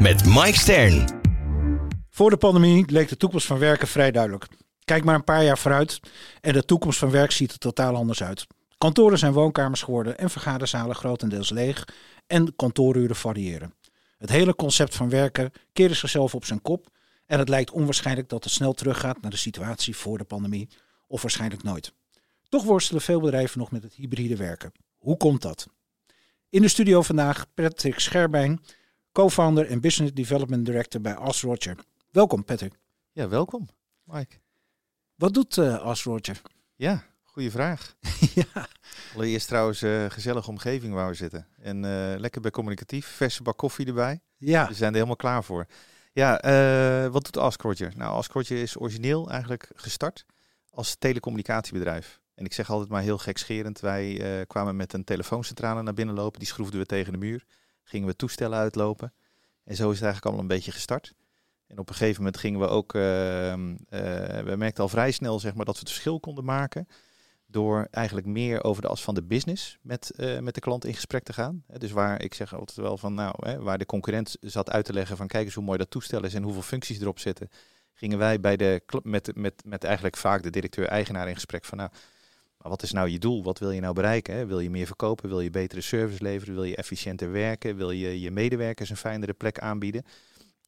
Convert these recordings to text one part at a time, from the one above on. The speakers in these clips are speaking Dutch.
met Mike Stern. Voor de pandemie leek de toekomst van werken vrij duidelijk. Kijk maar een paar jaar vooruit en de toekomst van werk ziet er totaal anders uit. Kantoren zijn woonkamers geworden en vergaderzalen grotendeels leeg en kantooruren variëren. Het hele concept van werken keerde zichzelf op zijn kop en het lijkt onwaarschijnlijk dat het snel teruggaat naar de situatie voor de pandemie, of waarschijnlijk nooit. Toch worstelen veel bedrijven nog met het hybride werken. Hoe komt dat? In de studio vandaag Patrick Scherbijn, co-founder en business development director bij As Roger. Welkom Patrick. Ja, welkom Mike. Wat doet uh, As Roger? Ja, goede vraag. ja. Allereerst trouwens uh, gezellige omgeving waar we zitten. En uh, lekker bij communicatief, verse bak koffie erbij. Ja. We zijn er helemaal klaar voor. Ja, wat doet Ask Roger? Nou, Ask Roger is origineel eigenlijk gestart als telecommunicatiebedrijf. En ik zeg altijd maar heel gekscherend, wij kwamen met een telefooncentrale naar binnen lopen. Die schroefden we tegen de muur gingen we toestellen uitlopen. En zo is het eigenlijk allemaal een beetje gestart. En op een gegeven moment gingen we ook, uh, we merkten al vrij snel zeg maar, dat we het verschil konden maken. Door eigenlijk meer over de as van de business met, uh, met de klant in gesprek te gaan. Dus waar ik zeg altijd wel van, nou, hè, waar de concurrent zat uit te leggen van kijk eens hoe mooi dat toestel is en hoeveel functies erop zitten. Gingen wij bij de, met, met, met eigenlijk vaak de directeur-eigenaar in gesprek van nou, maar wat is nou je doel? Wat wil je nou bereiken? Wil je meer verkopen? Wil je betere service leveren? Wil je efficiënter werken? Wil je je medewerkers een fijnere plek aanbieden?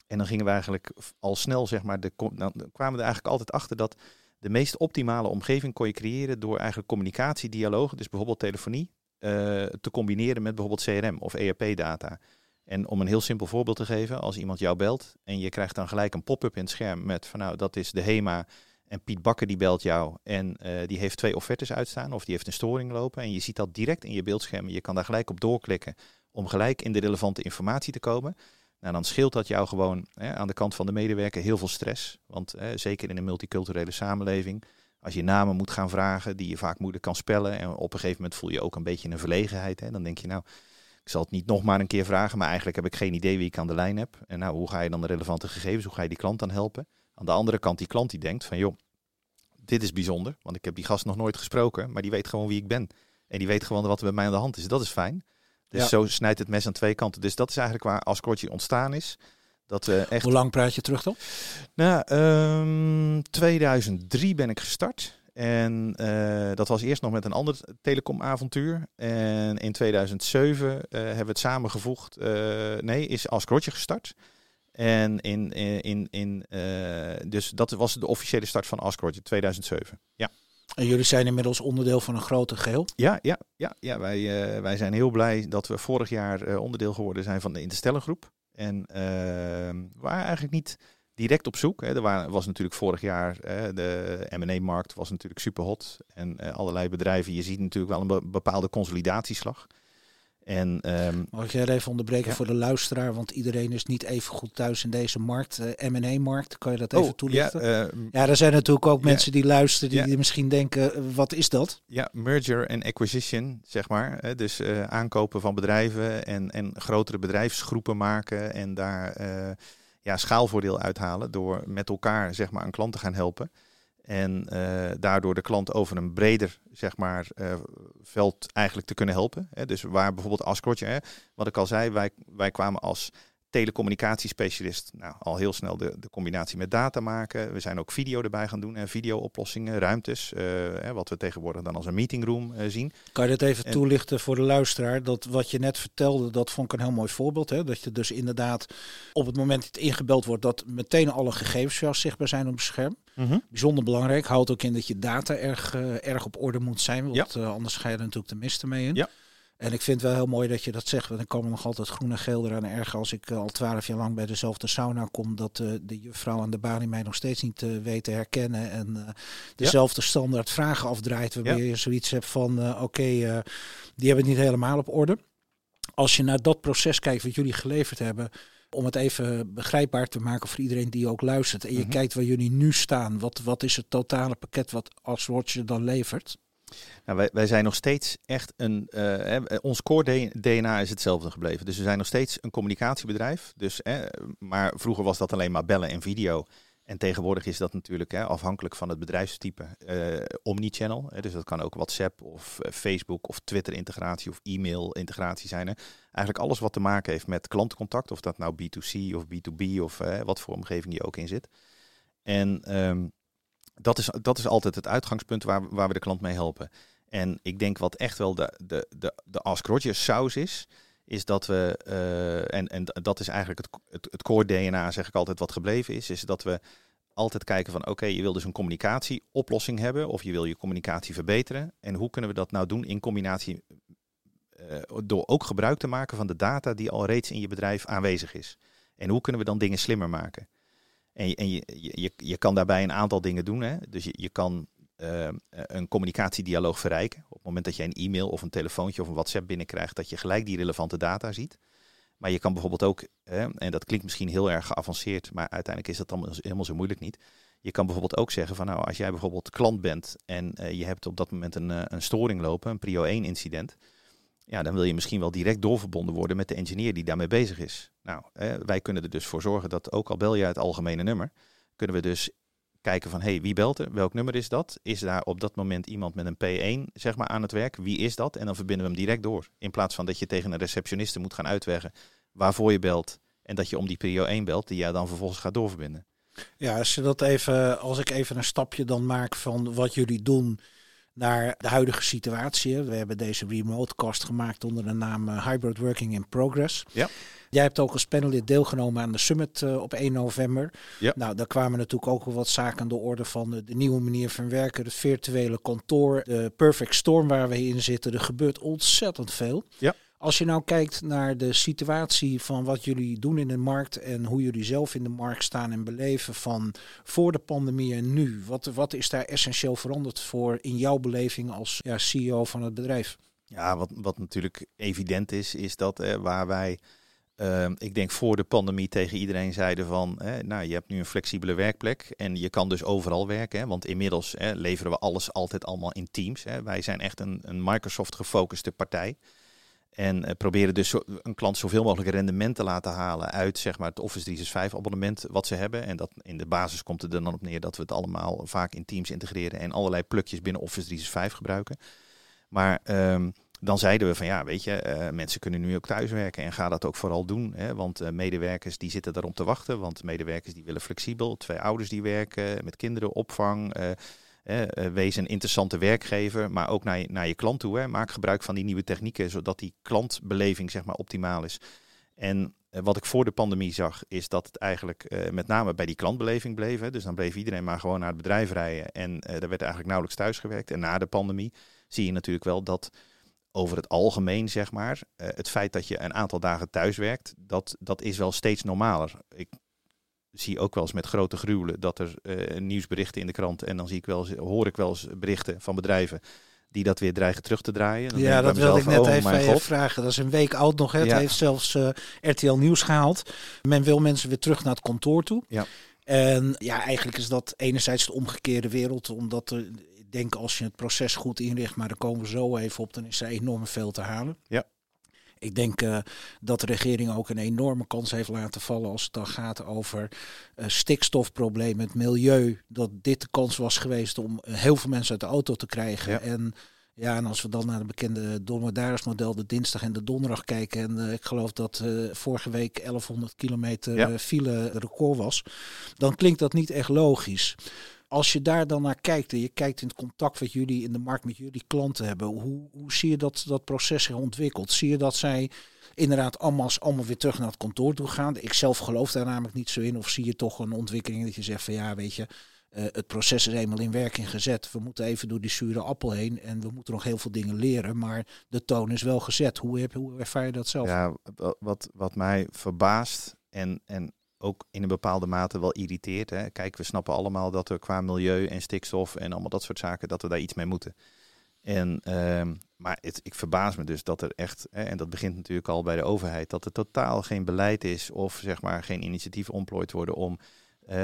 En dan gingen we eigenlijk al snel, zeg maar, de, dan kwamen we er eigenlijk altijd achter dat de meest optimale omgeving kon je creëren door eigenlijk communicatie, dialoog, dus bijvoorbeeld telefonie, uh, te combineren met bijvoorbeeld CRM of ERP-data. En om een heel simpel voorbeeld te geven, als iemand jou belt en je krijgt dan gelijk een pop-up in het scherm met van nou, dat is de HEMA en Piet Bakker die belt jou en uh, die heeft twee offertes uitstaan of die heeft een storing lopen. En je ziet dat direct in je beeldscherm. Je kan daar gelijk op doorklikken om gelijk in de relevante informatie te komen. Nou, dan scheelt dat jou gewoon hè, aan de kant van de medewerker heel veel stress. Want hè, zeker in een multiculturele samenleving, als je namen moet gaan vragen die je vaak moeilijk kan spellen. En op een gegeven moment voel je ook een beetje een verlegenheid. Hè, dan denk je nou, ik zal het niet nog maar een keer vragen, maar eigenlijk heb ik geen idee wie ik aan de lijn heb. En nou, hoe ga je dan de relevante gegevens, hoe ga je die klant dan helpen? Aan de andere kant die klant die denkt van joh, dit is bijzonder, want ik heb die gast nog nooit gesproken, maar die weet gewoon wie ik ben. En die weet gewoon wat er bij mij aan de hand is. Dat is fijn. Dus zo snijdt het mes aan twee kanten. Dus dat is eigenlijk waar Ascortje ontstaan is. Dat we echt... Hoe lang praat je terug dan? Nou, um, ehm, 2003 ben ik gestart. En uh, dat was eerst nog met een ander telecomavontuur. En in 2007 uh, hebben we het samengevoegd. Uh, nee, is Ascortje gestart. En in, in, in, dus dat was de officiële start van Askroyd in 2007. Ja. En jullie zijn inmiddels onderdeel van een groter geheel? Ja, ja, ja, ja wij, wij zijn heel blij dat we vorig jaar onderdeel geworden zijn van de Interstellengroep. En waren eigenlijk niet direct op zoek. Hè. Er waren, was natuurlijk vorig jaar, de M&A-markt was natuurlijk super hot. En allerlei bedrijven, je ziet natuurlijk wel een bepaalde consolidatieslag. En, um, Mag ik jij even onderbreken voor de luisteraar? Want iedereen is niet even goed thuis in deze markt, uh, M&A-markt. Kan je dat even oh, toelichten? Ja, uh, ja, er zijn natuurlijk ook mensen die luisteren die, misschien denken, uh, wat is dat? Ja, merger en acquisition, zeg maar. Hè? Dus aankopen van bedrijven en, en grotere bedrijfsgroepen maken en daar ja, schaalvoordeel uithalen door met elkaar zeg maar, een klant te gaan helpen. En uh, daardoor de klant over een breder zeg maar, uh, veld eigenlijk te kunnen helpen. Hè. Dus waar bijvoorbeeld Askrotje, wat ik al zei, wij, wij kwamen als telecommunicatiespecialist nou, al heel snel de, de combinatie met data maken. We zijn ook video erbij gaan doen, en video-oplossingen, ruimtes, uh, wat we tegenwoordig dan als een meetingroom uh, zien. Kan je dat even toelichten voor de luisteraar? Dat wat je net vertelde, dat vond ik een heel mooi voorbeeld. Hè? Dat je dus inderdaad op het moment dat het ingebeld wordt, dat meteen alle gegevens zichtbaar zijn op het scherm. Mm -hmm. Bijzonder belangrijk. Houdt ook in dat je data erg, uh, erg op orde moet zijn, want ja. anders ga je er natuurlijk de mist mee in. Ja. En ik vind het wel heel mooi dat je dat zegt. Want dan komen nog altijd groen en geel eraan erg als ik al twaalf jaar lang bij dezelfde sauna kom. Dat uh, de juffrouw aan de balie mij nog steeds niet uh, weet te herkennen. En uh, dezelfde ja. standaard vragen afdraait. Waarbij ja. je zoiets hebt van oké, okay, die hebben het niet helemaal op orde. Als je naar dat proces kijkt wat jullie geleverd hebben. Om het even begrijpbaar te maken voor iedereen die ook luistert. En je Mhm. kijkt waar jullie nu staan. Wat, wat is het totale pakket wat als Roger dan levert? Nou, wij, wij zijn nog steeds echt een. eh, ons core DNA is hetzelfde gebleven. Dus we zijn nog steeds een communicatiebedrijf. Dus, maar vroeger was dat alleen maar bellen en video. En tegenwoordig is dat natuurlijk afhankelijk van het bedrijfstype eh omnichannel. Dus dat kan ook WhatsApp of eh, Facebook of Twitter-integratie of e-mail-integratie zijn. Eigenlijk alles wat te maken heeft met klantcontact. Of dat nou B2C of B2B of wat voor omgeving je ook in zit. En ehm, dat, is, dat is altijd het uitgangspunt waar, waar we de klant mee helpen. En ik denk wat echt wel de, de, de, de Ask Roger saus is, is dat we, eh, en, en dat is eigenlijk het, het, het core DNA, zeg ik altijd, wat gebleven is, is dat we altijd kijken van oké, je wil dus een communicatieoplossing hebben of je wil je communicatie verbeteren. En hoe kunnen we dat nou doen in combinatie eh, door ook gebruik te maken van de data die al reeds in je bedrijf aanwezig is. En hoe kunnen we dan dingen slimmer maken? En, je, je, je, kan daarbij een aantal dingen doen. Hè? Dus je, kan eh, een communicatiedialoog verrijken. Op het moment dat je een e-mail of een telefoontje of een WhatsApp binnenkrijgt, dat je gelijk die relevante data ziet. Maar je kan bijvoorbeeld ook, hè, en dat klinkt misschien heel erg geavanceerd, maar uiteindelijk is dat allemaal helemaal zo moeilijk niet. Je kan bijvoorbeeld ook zeggen van nou, als jij bijvoorbeeld klant bent en eh, je hebt op dat moment een, eh, een storing lopen, een prio 1 incident. Ja, dan wil je misschien wel direct doorverbonden worden met de engineer die daarmee bezig is. Nou, wij kunnen er dus voor zorgen dat ook al bel je het algemene nummer, kunnen we dus kijken van hey, wie belt er? Welk nummer is dat? Is daar op dat moment iemand met een P1 zeg maar aan het werk? Wie is dat? En dan verbinden we hem direct door. In plaats van dat je tegen een receptioniste moet gaan uitleggen waarvoor je belt en dat je om die prio 1 belt die jij dan vervolgens gaat doorverbinden. Ja, als, je dat even, als ik even een stapje dan maak van wat jullie doen naar de huidige situatie. We hebben deze remote cast gemaakt onder de naam eh, Hybrid Working in Progress. Ja. Jij hebt ook als panelid deelgenomen aan de summit eh, op 1 november. Ja. Nou, daar kwamen natuurlijk ook wel wat zaken aan de orde van de, de nieuwe manier van werken, het virtuele kantoor, de perfect storm waar we in zitten. Er gebeurt ontzettend veel. Ja. Als je nou kijkt naar de situatie van wat jullie doen in de markt en hoe jullie zelf in de markt staan en beleven van voor de pandemie en nu, wat, wat is daar essentieel veranderd voor in jouw beleving als ja, CEO van het bedrijf? Ja, wat, wat natuurlijk evident is, is dat waar wij, eh, ik denk voor de pandemie tegen iedereen zeiden van, eh, nou je hebt nu een flexibele werkplek en je kan dus overal werken. Hè, want inmiddels leveren we alles altijd allemaal in teams. Hè. Wij zijn echt een, een Microsoft gefocuste partij. En eh, proberen dus een klant zoveel mogelijk rendement te laten halen uit zeg maar, het Office 365 abonnement wat ze hebben. En dat in de basis komt het er dan op neer dat we het allemaal vaak in teams integreren en allerlei plukjes binnen Office 365 gebruiken. Maar ehm, dan zeiden we van ja, weet je, eh, mensen kunnen nu ook thuiswerken en ga dat ook vooral doen. Hè, want eh, medewerkers die zitten daarom te wachten. Want medewerkers die willen flexibel, twee ouders die werken, met kinderen, opvang. Eh, wees een interessante werkgever, maar ook naar je, naar je klant toe. Hè. Maak gebruik van die nieuwe technieken, zodat die klantbeleving zeg maar, optimaal is. En eh, wat ik voor de pandemie zag, is dat het eigenlijk eh, met name bij die klantbeleving bleef. Hè. Dus dan bleef iedereen maar gewoon naar het bedrijf rijden. En eh er werd eigenlijk nauwelijks thuisgewerkt. En na de pandemie zie je natuurlijk wel dat over het algemeen, zeg maar, het feit dat je een aantal dagen thuis werkt, dat, dat is wel steeds normaler. Ik zie ook wel eens met grote gruwelen dat er eh, nieuwsberichten in de krant en dan zie ik wel eens, hoor ik wel eens berichten van bedrijven die dat weer dreigen terug te draaien. Dan Ja, dat wilde ik net oh even vragen. Dat is een week oud nog. Hè. Het Ja. heeft zelfs eh, RTL Nieuws gehaald. Men wil mensen weer terug naar het kantoor toe. Ja. En ja, eigenlijk is dat enerzijds de omgekeerde wereld. Omdat er, ik denk als je het proces goed inricht, maar daar komen we zo even op, dan is er enorm veel te halen. Ja. Ik denk eh, dat de regering ook een enorme kans heeft laten vallen als het dan gaat over eh, stikstofproblemen, het milieu. Dat dit de kans was geweest om eh, heel veel mensen uit de auto te krijgen. Ja. En ja, en als we dan naar de bekende Dromedaris model de dinsdag en de donderdag kijken. En ik geloof dat vorige week 1100 kilometer Ja. file record was. Dan klinkt dat niet echt logisch. Als je daar dan naar kijkt en je kijkt in het contact wat jullie in de markt met jullie klanten hebben. Hoe, hoe zie je dat dat proces zich ontwikkelt? Zie je dat zij inderdaad allemaal, allemaal weer terug naar het kantoor toe gaan? Ik zelf geloof daar namelijk niet zo in. Of zie je toch een ontwikkeling dat je zegt van ja, weet je, eh, het proces is eenmaal in werking gezet. We moeten even door die zure appel heen en we moeten nog heel veel dingen leren. Maar de toon is wel gezet. Hoe, heb, hoe ervaar je dat zelf? Ja, wa- wat, wat mij verbaast en, en ook in een bepaalde mate wel irriteert. Hè. Kijk, we snappen allemaal dat we qua milieu en stikstof en allemaal dat soort zaken, dat we daar iets mee moeten. En, ehm, maar het, ik verbaas me dus dat er echt, hè, en dat begint natuurlijk al bij de overheid, dat er totaal geen beleid is of zeg maar geen initiatief ontplooid worden om uh,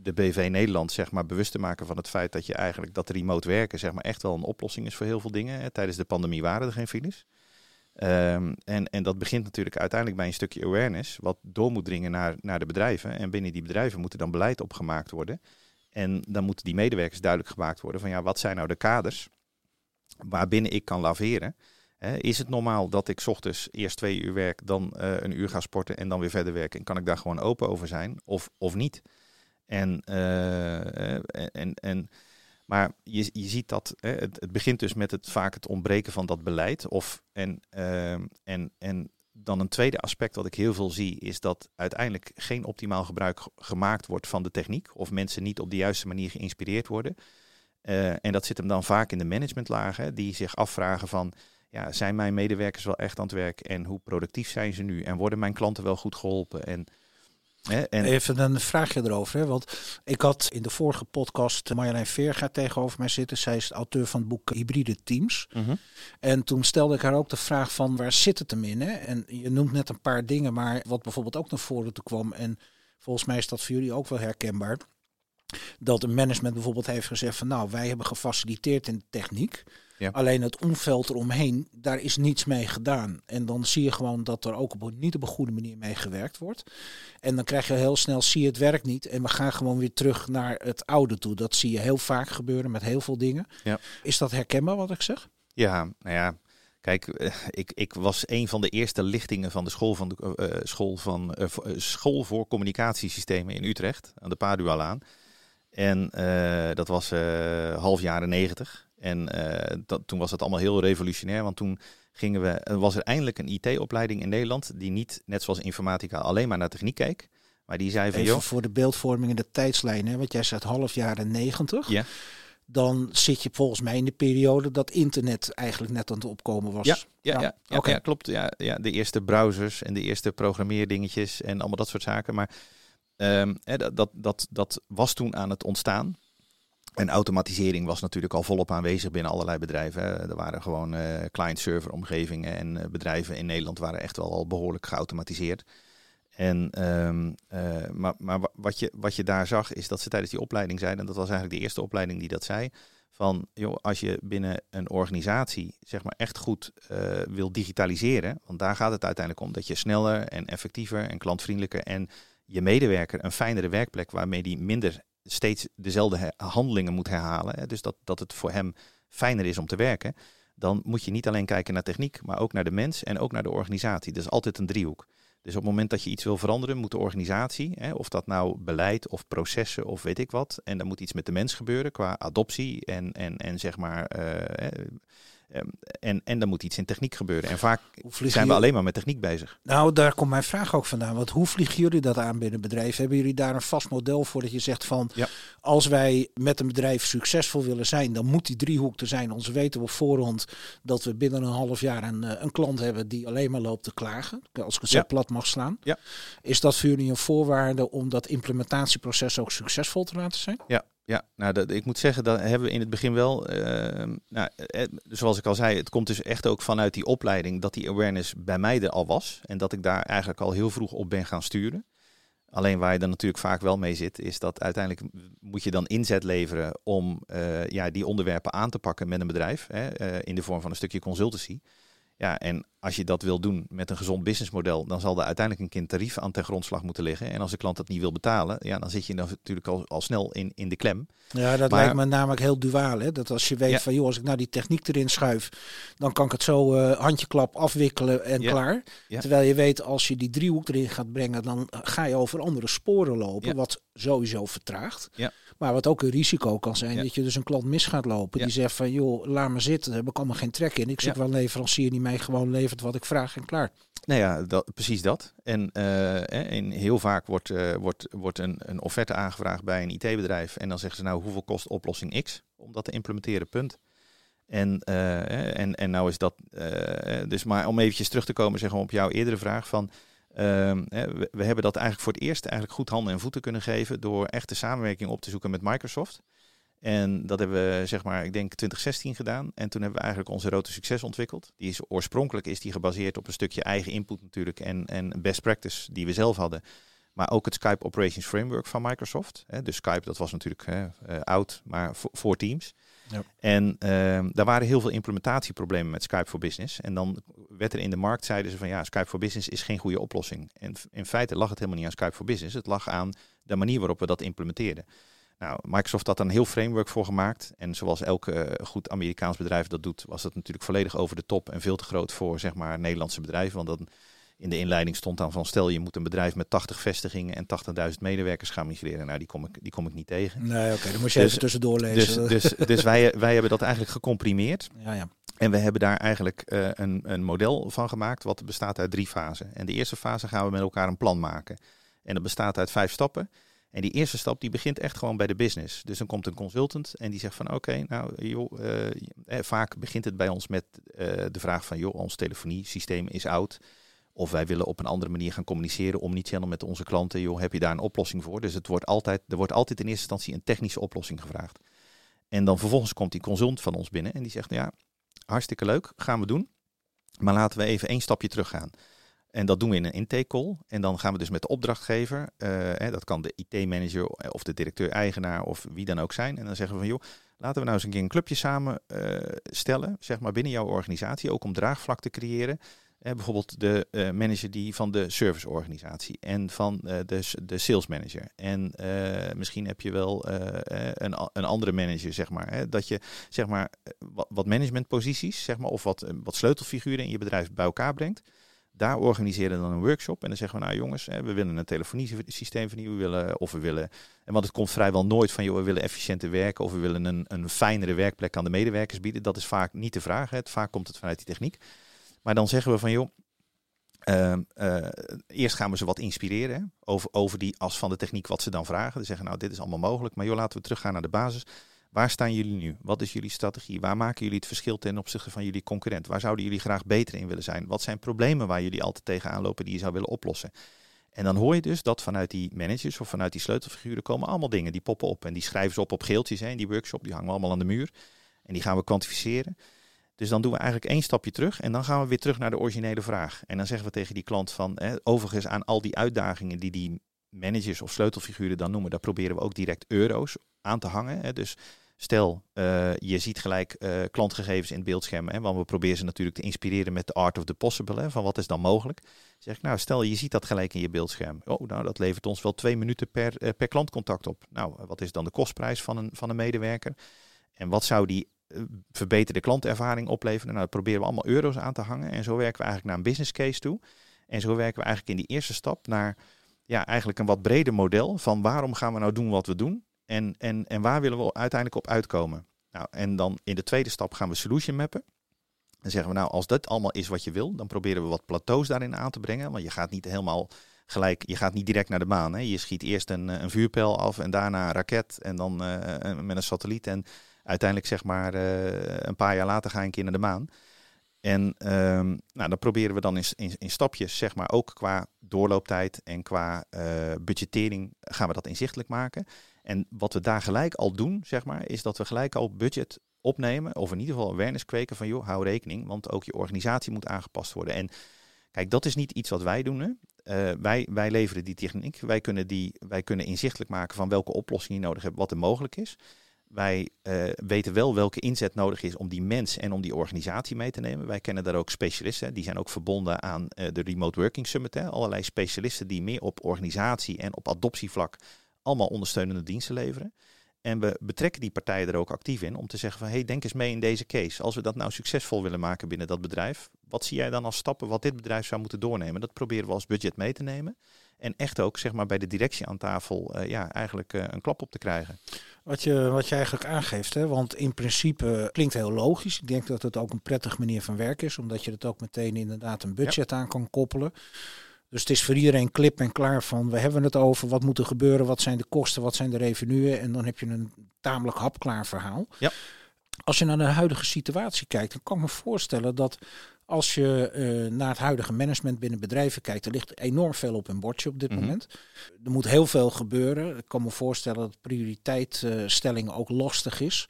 de BV Nederland zeg maar bewust te maken van het feit dat je eigenlijk dat remote werken zeg maar echt wel een oplossing is voor heel veel dingen. Tijdens de pandemie waren er geen files. Um, en, en dat begint natuurlijk uiteindelijk bij een stukje awareness, wat door moet dringen naar, naar de bedrijven. En binnen die bedrijven moet er dan beleid opgemaakt worden. En dan moeten die medewerkers duidelijk gemaakt worden van ja, wat zijn nou de kaders waarbinnen ik kan laveren. is het normaal dat ik ochtends eerst twee uur werk, dan uh, een uur ga sporten en dan weer verder werken? En kan ik daar gewoon open over zijn of, of niet? En, uh, en, en, maar je, je ziet dat het, het, begint dus met het, vaak het ontbreken van dat beleid. Of, en, uh, en, en dan een tweede aspect wat ik heel veel zie, is dat uiteindelijk geen optimaal gebruik gemaakt wordt van de techniek. Of mensen niet op de juiste manier geïnspireerd worden. Uh, en dat zit hem dan vaak in de managementlagen, die zich afvragen van, ja, zijn mijn medewerkers wel echt aan het werk en hoe productief zijn ze nu? En worden mijn klanten wel goed geholpen? En en... Even een vraagje erover. Hè? Want ik had in de vorige podcast Marjolein Veerga tegenover mij zitten. Zij is auteur van het boek Hybride Teams. Mhm. En toen stelde ik haar ook de vraag van waar zit het hem in? Hè? En je noemt net een paar dingen, maar wat bijvoorbeeld ook naar voren te kwam. En volgens mij is dat voor jullie ook wel herkenbaar. Dat een management bijvoorbeeld heeft gezegd van nou, wij hebben gefaciliteerd in de techniek. Ja. Alleen het omveld eromheen, daar is niets mee gedaan. En dan zie je gewoon dat er ook op, niet op een goede manier mee gewerkt wordt. En dan krijg je heel snel, zie je het werk niet. En we gaan gewoon weer terug naar het oude toe. Dat zie je heel vaak gebeuren met heel veel dingen. Ja. Is dat herkenbaar wat ik zeg? Ja, nou ja. Kijk, eh, ik, ik was een van de eerste lichtingen van de school, van de, uh, school, van, uh, school voor communicatiesystemen in Utrecht, aan de Padualaan. En dat was half jaren negentig. En uh, dat, toen was het allemaal heel revolutionair, want toen gingen we, was er eindelijk een IT-opleiding in Nederland die niet, net zoals informatica, alleen maar naar techniek keek. Maar die zei van, Even voor de beeldvorming in de tijdslijn, hè, want jij zegt half jaren negentig. Ja. Dan zit je volgens mij in de periode dat internet eigenlijk net aan het opkomen was. Ja, ja, ja, ja, ja klopt. Ja, ja, de eerste browsers en de eerste programmeerdingetjes en allemaal dat soort zaken. Maar hè, dat, dat, dat, was toen aan het ontstaan. En automatisering was natuurlijk al volop aanwezig binnen allerlei bedrijven. Er waren gewoon uh, client-server omgevingen en uh, bedrijven in Nederland waren echt wel al behoorlijk geautomatiseerd. En, um, uh, maar maar wat, je, wat je daar zag is dat ze tijdens die opleiding zeiden, en dat was eigenlijk de eerste opleiding die dat zei, van joh, als je binnen een organisatie zeg maar echt goed wil digitaliseren, want daar gaat het uiteindelijk om, dat je sneller en effectiever en klantvriendelijker en je medewerker een fijnere werkplek waarmee die minder steeds dezelfde handelingen moet herhalen, dus dat, dat het voor hem fijner is om te werken, dan moet je niet alleen kijken naar techniek, maar ook naar de mens en ook naar de organisatie. Dat is altijd een driehoek. Dus op het moment dat je iets wil veranderen, moet de organisatie, hè, of dat nou beleid of processen of weet ik wat, en dan moet iets met de mens gebeuren qua adoptie en, en, en zeg maar uh, Ehm, en, en dan moet iets in techniek gebeuren. En vaak zijn we alleen maar met techniek bezig. Nou, daar komt mijn vraag ook vandaan. Want hoe vliegen jullie dat aan binnen een bedrijf? Hebben jullie daar een vast model voor dat je zegt van... Ja. als wij met een bedrijf succesvol willen zijn... dan moet die driehoek er zijn. Ons weten we op voorhand dat we binnen een half jaar een, eh, een klant hebben... die alleen maar loopt te klagen. Als ik het zo plat mag slaan. Ja. Is dat voor jullie een voorwaarde om dat implementatieproces ook succesvol te laten zijn? Ja, ja, nou, dat, ik moet zeggen, dat hebben we in het begin wel. Uh, nou, eh, zoals ik al zei, het komt dus echt ook vanuit die opleiding dat die awareness bij mij er al was. En dat ik daar eigenlijk al heel vroeg op ben gaan sturen. Alleen waar je dan natuurlijk vaak wel mee zit, is dat uiteindelijk moet je dan inzet leveren om uh, ja, die onderwerpen aan te pakken met een bedrijf. Hè, in de vorm van een stukje consultancy. Ja, en als je dat wil doen met een gezond businessmodel, dan zal er uiteindelijk een kind tarief aan ten grondslag moeten liggen. En als de klant dat niet wil betalen, ja, dan zit je dan natuurlijk al, al snel in, in de klem. Ja, dat lijkt me namelijk heel duaal. Hè? Dat als je weet van, joh, als ik nou die techniek erin schuif, dan kan ik het zo uh, handjeklap afwikkelen en klaar. Terwijl je weet, als je die driehoek erin gaat brengen, dan ga je over andere sporen lopen, wat sowieso vertraagt. Ja. Maar wat ook een risico kan zijn, dat je dus een klant mis gaat lopen. Die zegt van, joh, laat me zitten, daar heb ik allemaal geen trek in. Ik zoek wel een leverancier die mij gewoon levert wat ik vraag en klaar. Nou ja, dat, precies dat. En, uh, en heel vaak wordt, uh, wordt, wordt een, een offerte aangevraagd bij een IT-bedrijf. En dan zeggen ze nou, hoeveel kost oplossing X om dat te implementeren, punt. En, uh, en, en nou is dat, dus maar om eventjes terug te komen zeg maar, op jouw eerdere vraag van... Ehm, we, hebben dat eigenlijk voor het eerst eigenlijk goed handen en voeten kunnen geven door echt de samenwerking op te zoeken met Microsoft. En dat hebben we, zeg maar, ik denk 2016 gedaan. En toen hebben we eigenlijk onze Rote Succes ontwikkeld. Die is oorspronkelijk is die gebaseerd op een stukje eigen input natuurlijk en, en best practice die we zelf hadden. Maar ook het Skype Operations Framework van Microsoft. Dus Skype, dat was natuurlijk uh, oud, maar voor, Teams. Ja. En uh, daar waren heel veel implementatieproblemen met Skype for Business. En dan werd er in de markt, zeiden ze van ja, Skype for Business is geen goede oplossing. En in feite lag het helemaal niet aan Skype for Business. Het lag aan de manier waarop we dat implementeerden. Nou, Microsoft had daar een heel framework voor gemaakt. En zoals elk uh, goed Amerikaans bedrijf dat doet, was dat natuurlijk volledig over de top en veel te groot voor zeg maar Nederlandse bedrijven. Want dan in de inleiding stond dan van stel je moet een bedrijf met 80 vestigingen en 80.000 medewerkers gaan migreren. Nou, die kom ik, die kom ik niet tegen. Nee, oké, dan moet je dus, even tussendoor lezen. Dus, dus, dus wij, wij hebben dat eigenlijk gecomprimeerd. Ja, ja. En we hebben daar eigenlijk uh, een, een model van gemaakt wat bestaat uit drie fasen. En de eerste fase gaan we met elkaar een plan maken. En dat bestaat uit vijf stappen. En die eerste stap die begint echt gewoon bij de business. Dus dan komt een consultant en die zegt van oké, nou joh, uh, eh, vaak begint het bij ons met uh, de vraag van joh, ons telefoniesysteem is oud. Of wij willen op een andere manier gaan communiceren om niet met onze klanten. Joh, heb je daar een oplossing voor? Dus het wordt altijd, er wordt altijd in eerste instantie een technische oplossing gevraagd. En dan vervolgens komt die consultant van ons binnen en die zegt, nou ja, hartstikke leuk, gaan we doen. Maar laten we even één stapje terug gaan. En dat doen we in een intake call. En dan gaan we dus met de opdrachtgever, uh, dat kan de IT-manager of de directeur-eigenaar of wie dan ook zijn. En dan zeggen we van joh, laten we nou eens een keer een clubje samen uh, stellen, zeg maar binnen jouw organisatie, ook om draagvlak te creëren. Uh, bijvoorbeeld de uh, manager die van de serviceorganisatie en van uh, de, de sales manager. En misschien heb je wel een, een andere manager, zeg maar. Hè, dat je zeg maar wat, wat managementposities, zeg maar, of wat, wat sleutelfiguren in je bedrijf bij elkaar brengt. Daar organiseren we dan een workshop. En dan zeggen we, nou jongens, hè, we willen een telefoniesysteem vernieuwen. We willen, of we willen, en want het komt vrijwel nooit van, joh, we willen efficiënter werken. Of we willen een, een fijnere werkplek aan de medewerkers bieden. Dat is vaak niet de vraag. Hè. Vaak komt het vanuit die techniek. Maar dan zeggen we van joh, uh, uh, eerst gaan we ze wat inspireren over, over die as van de techniek, wat ze dan vragen. Ze zeggen nou dit is allemaal mogelijk, maar joh, laten we teruggaan naar de basis. Waar staan jullie nu? Wat is jullie strategie? Waar maken jullie het verschil ten opzichte van jullie concurrent? Waar zouden jullie graag beter in willen zijn? Wat zijn problemen waar jullie altijd tegenaan lopen die je zou willen oplossen? En dan hoor je dus dat vanuit die managers of vanuit die sleutelfiguren komen allemaal dingen die poppen op. En die schrijven ze op op geeltjes. In die workshop, die hangen we allemaal aan de muur. En die gaan we kwantificeren. Dus dan doen we eigenlijk één stapje terug en dan gaan we weer terug naar de originele vraag. En dan zeggen we tegen die klant van, overigens aan al die uitdagingen die die managers of sleutelfiguren dan noemen, daar proberen we ook direct euro's aan te hangen. Hè. Dus stel, uh, je ziet gelijk uh, klantgegevens in het beeldscherm, hè, want we proberen ze natuurlijk te inspireren met de art of the possible, hè, van wat is dan mogelijk. Zeg ik, nou stel je ziet dat gelijk in je beeldscherm. Oh, nou dat levert ons wel twee minuten per, uh, per klantcontact op. Nou, wat is dan de kostprijs van een, van een medewerker? En wat zou die eh, verbeterde klantervaring opleveren. Nou, dat proberen we allemaal euro's aan te hangen. En zo werken we eigenlijk naar een business case toe. En zo werken we eigenlijk in die eerste stap naar ja, eigenlijk een wat breder model van waarom gaan we nou doen wat we doen. En, en, en waar willen we uiteindelijk op uitkomen. Nou, en dan in de tweede stap gaan we solution mappen. Dan zeggen we nou, als dat allemaal is wat je wil, dan proberen we wat plateaus daarin aan te brengen. Want je gaat niet helemaal gelijk, je gaat niet direct naar de maan. Hè. Je schiet eerst een, een vuurpijl af en daarna een raket en dan uh, met een satelliet. En uiteindelijk zeg maar uh, een paar jaar later ga ik een de maan. En um, nou, dan proberen we dan in, in, stapjes, zeg maar, ook qua doorlooptijd en qua uh, budgettering gaan we dat inzichtelijk maken. En wat we daar gelijk al doen, zeg maar, is dat we gelijk al budget opnemen, of in ieder geval awareness kweken van, joh, hou rekening, want ook je organisatie moet aangepast worden. En kijk, dat is niet iets wat wij doen. Hè. Uh, wij, wij leveren die techniek, wij kunnen, die, wij kunnen inzichtelijk maken van welke oplossing je nodig hebt, wat er mogelijk is. Wij uh, weten wel welke inzet nodig is om die mens en om die organisatie mee te nemen. Wij kennen daar ook specialisten. Die zijn ook verbonden aan uh, de Remote Working Summit. Hè. Allerlei specialisten die meer op organisatie en op adoptievlak allemaal ondersteunende diensten leveren. En we betrekken die partijen er ook actief in om te zeggen van hey, denk eens mee in deze case. Als we dat nou succesvol willen maken binnen dat bedrijf, wat zie jij dan als stappen wat dit bedrijf zou moeten doornemen? Dat proberen we als budget mee te nemen. En echt ook zeg maar, bij de directie aan tafel uh, ja, eigenlijk een klap op te krijgen. Wat je, wat je eigenlijk aangeeft, hè? want in principe klinkt heel logisch. Ik denk dat het ook een prettige manier van werken is, omdat je het ook meteen inderdaad een budget ja. aan kan koppelen. Dus het is voor iedereen klip en klaar van we hebben het over wat moet er gebeuren, wat zijn de kosten, wat zijn de revenuen. En dan heb je een tamelijk hapklaar verhaal. Ja. Als je naar de huidige situatie kijkt, dan kan ik me voorstellen dat Als je uh, naar het huidige management binnen bedrijven kijkt, er ligt enorm veel op een bordje op dit Mhm. moment. Er moet heel veel gebeuren. Ik kan me voorstellen dat prioriteitstelling ook lastig is.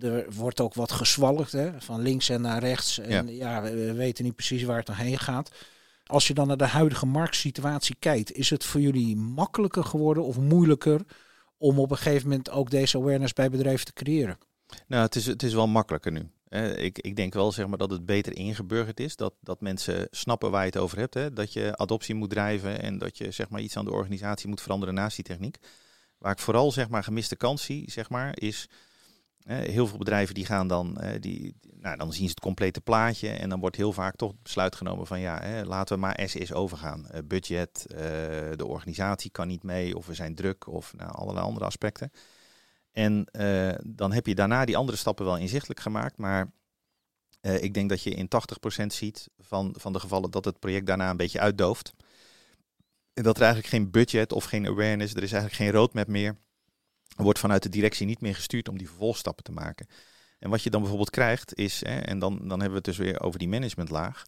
Er wordt ook wat gezwalkt, hè, van links en naar rechts. En ja, we, we weten niet precies waar het heen gaat. Als je dan naar de huidige marktsituatie kijkt, is het voor jullie makkelijker geworden of moeilijker om op een gegeven moment ook deze awareness bij bedrijven te creëren? Nou, het is, het is wel makkelijker nu. Ik, ik denk wel zeg maar, dat het beter ingeburgerd is. Dat, dat mensen snappen waar je het over hebt. Hè? Dat je adoptie moet drijven en dat je zeg maar, iets aan de organisatie moet veranderen naast die techniek. Waar ik vooral zeg maar, gemiste kans zie, zeg maar, is heel veel bedrijven die gaan dan, eh, die, nou, dan zien ze het complete plaatje. En dan wordt heel vaak toch besluit genomen van ja, hè, laten we maar SS overgaan. Eh, budget, eh, de organisatie kan niet mee of we zijn druk of nou, allerlei andere aspecten. En uh, dan heb je daarna die andere stappen wel inzichtelijk gemaakt. Maar uh, ik denk dat je in 80% ziet van, van de gevallen dat het project daarna een beetje uitdooft. En dat er eigenlijk geen budget of geen awareness, er is eigenlijk geen roadmap meer. Er wordt vanuit de directie niet meer gestuurd om die vervolgstappen te maken. En wat je dan bijvoorbeeld krijgt is, hè, en dan, dan hebben we het dus weer over die managementlaag.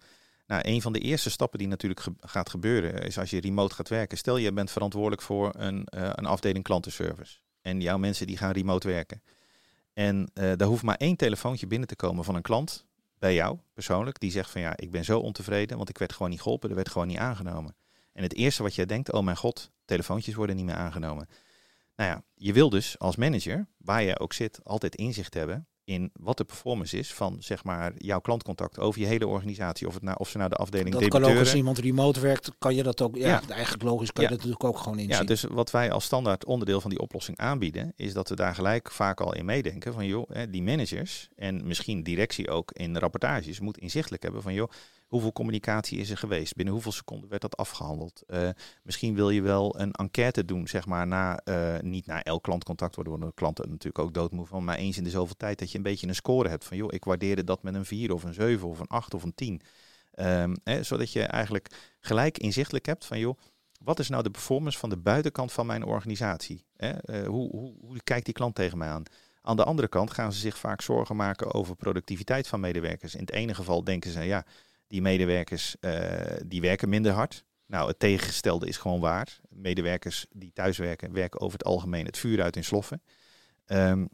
Nou, een van de eerste stappen die natuurlijk gaat gebeuren is als je remote gaat werken. Stel je bent verantwoordelijk voor een, uh, een afdeling klantenservice. En jouw mensen die gaan remote werken. En uh, daar hoeft maar één telefoontje binnen te komen van een klant bij jou persoonlijk. Die zegt van ja, ik ben zo ontevreden, want ik werd gewoon niet geholpen, er werd gewoon niet aangenomen. En het eerste wat jij denkt, oh mijn god, telefoontjes worden niet meer aangenomen. Nou ja, je wil dus als manager, waar je ook zit, altijd inzicht hebben in wat de performance is van zeg maar jouw klantcontact over je hele organisatie. Of, het nou, of ze naar de afdeling Dat kan ook als iemand remote werkt, kan je dat ook, ja, ja. eigenlijk logisch kan ja. je dat natuurlijk ook gewoon inzien. Ja, dus wat wij als standaard onderdeel van die oplossing aanbieden, is dat we daar gelijk vaak al in meedenken van joh, die managers en misschien directie ook in rapportages moet inzichtelijk hebben van joh, hoeveel communicatie is er geweest? Binnen hoeveel seconden werd dat afgehandeld? Uh, misschien wil je wel een enquête doen, zeg maar, na, uh, niet na elk klantcontact worden, worden klanten natuurlijk ook doodmoe van, maar eens in de zoveel tijd dat je een beetje een score hebt van, joh, ik waardeerde dat met een 4 of een 7 of een 8 of een 10. Um, hè, zodat je eigenlijk gelijk inzichtelijk hebt van, joh, wat is nou de performance van de buitenkant van mijn organisatie? Hè? Uh, hoe, hoe, hoe kijkt die klant tegen mij aan? Aan de andere kant gaan ze zich vaak zorgen maken over productiviteit van medewerkers. In het ene geval denken ze, ja, die medewerkers uh, die werken minder hard. Nou, het tegengestelde is gewoon waar. Medewerkers die thuiswerken, werken over het algemeen het vuur uit in sloffen. Um,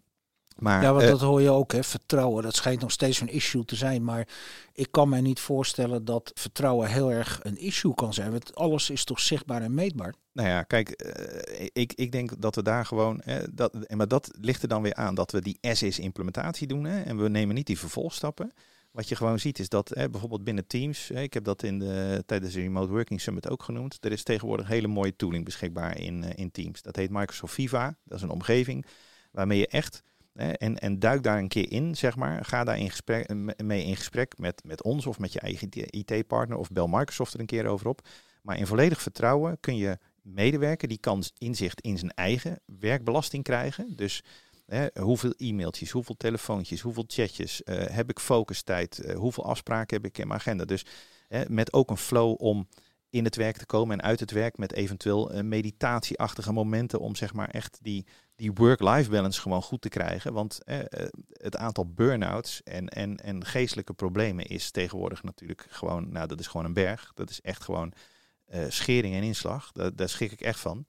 maar, ja, want uh, dat hoor je ook, hè. Vertrouwen, dat schijnt nog steeds een issue te zijn. Maar ik kan mij niet voorstellen dat vertrouwen heel erg een issue kan zijn. Want alles is toch zichtbaar en meetbaar? Nou ja, kijk, uh, ik, ik denk dat we daar gewoon. Uh, dat, maar dat ligt er dan weer aan dat we die S-is-implementatie doen. Hè, en we nemen niet die vervolgstappen. Wat je gewoon ziet is dat hè, bijvoorbeeld binnen Teams, hè, ik heb dat in de, tijdens de Remote Working Summit ook genoemd, er is tegenwoordig hele mooie tooling beschikbaar in, uh, in Teams. Dat heet Microsoft Viva, dat is een omgeving waarmee je echt, hè, en, en duik daar een keer in, zeg maar, ga daar in gesprek, mee in gesprek met, met ons of met je eigen IT-partner of bel Microsoft er een keer over op. Maar in volledig vertrouwen kun je medewerker, die kan inzicht in zijn eigen werkbelasting krijgen. Dus Hè, hoeveel e-mailtjes, hoeveel telefoontjes, hoeveel chatjes, uh, heb ik focustijd, uh, hoeveel afspraken heb ik in mijn agenda. Dus hè, met ook een flow om in het werk te komen en uit het werk met eventueel uh, meditatieachtige momenten om zeg maar echt die, die work-life balance gewoon goed te krijgen. Want het aantal burn-outs en, en, en geestelijke problemen is tegenwoordig natuurlijk gewoon, nou dat is gewoon een berg. Dat is echt gewoon schering en inslag. Daar, daar schrik ik echt van.